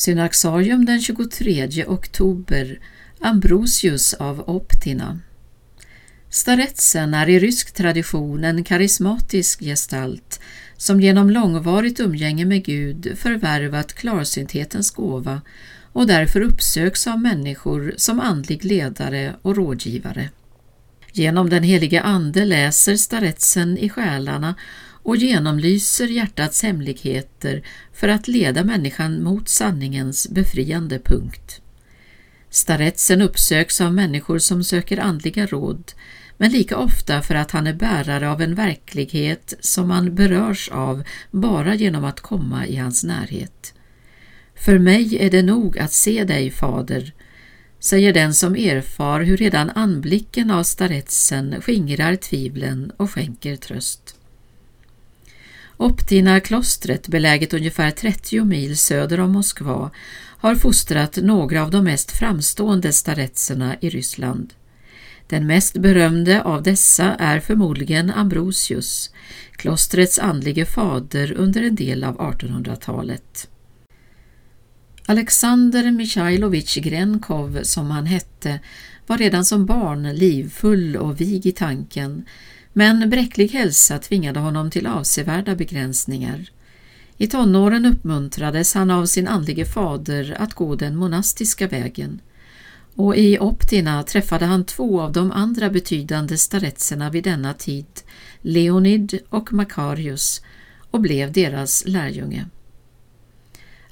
Synaxarium den 23 oktober Ambrosius av Optina Staretsen är i rysk tradition en karismatisk gestalt som genom långvarigt umgänge med Gud förvärvat klarsynthetens gåva och därför uppsöks av människor som andlig ledare och rådgivare. Genom den helige Ande läser staretsen i själarna och genomlyser hjärtats hemligheter för att leda människan mot sanningens befriande punkt. Staretsen uppsöks av människor som söker andliga råd, men lika ofta för att han är bärare av en verklighet som man berörs av bara genom att komma i hans närhet. För mig är det nog att se dig, Fader, säger den som erfar hur redan anblicken av staretsen skingrar tvivlen och skänker tröst. Optina-klostret, beläget ungefär 30 mil söder om Moskva, har fostrat några av de mest framstående staretserna i Ryssland. Den mest berömde av dessa är förmodligen Ambrosius, klostrets andlige fader under en del av 1800-talet. Alexander Michailovich Grenkov, som han hette, var redan som barn livfull och vig i tanken, men bräcklig hälsa tvingade honom till avsevärda begränsningar. I tonåren uppmuntrades han av sin andlige fader att gå den monastiska vägen och i Optina träffade han två av de andra betydande staretserna vid denna tid, Leonid och Makarius, och blev deras lärjunge.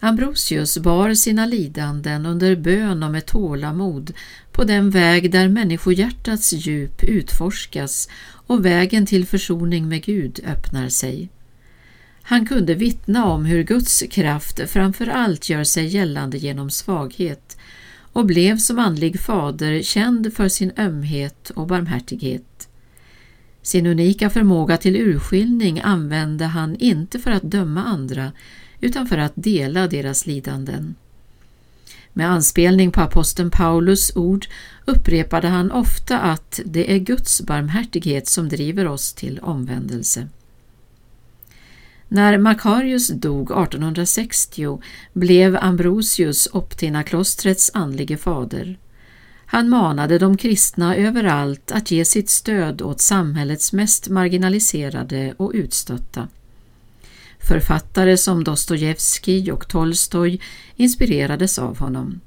Ambrosius bar sina lidanden under bön och med tålamod på den väg där människohjärtats djup utforskas och vägen till försoning med Gud öppnar sig. Han kunde vittna om hur Guds kraft framför allt gör sig gällande genom svaghet och blev som andlig fader känd för sin ömhet och barmhärtighet. Sin unika förmåga till urskiljning använde han inte för att döma andra utan för att dela deras lidanden. Med anspelning på aposteln Paulus ord upprepade han ofta att det är Guds barmhärtighet som driver oss till omvändelse. När Makarius dog 1860 blev Ambrosius Optina-klostrets andlige fader. Han manade de kristna överallt att ge sitt stöd åt samhällets mest marginaliserade och utstötta. Författare som Dostojevskij och Tolstoj inspirerades av honom.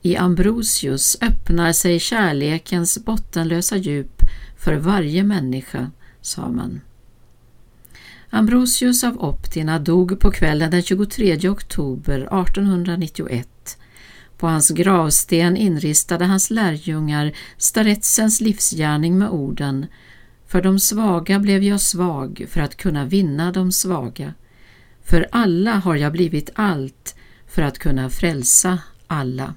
I Ambrosius öppnar sig kärlekens bottenlösa djup för varje människa, sa man. Ambrosius av Optina dog på kvällen den 23 oktober 1891. På hans gravsten inristade hans lärjungar staretsens livsgärning med orden för de svaga blev jag svag för att kunna vinna de svaga. För alla har jag blivit allt för att kunna frälsa alla.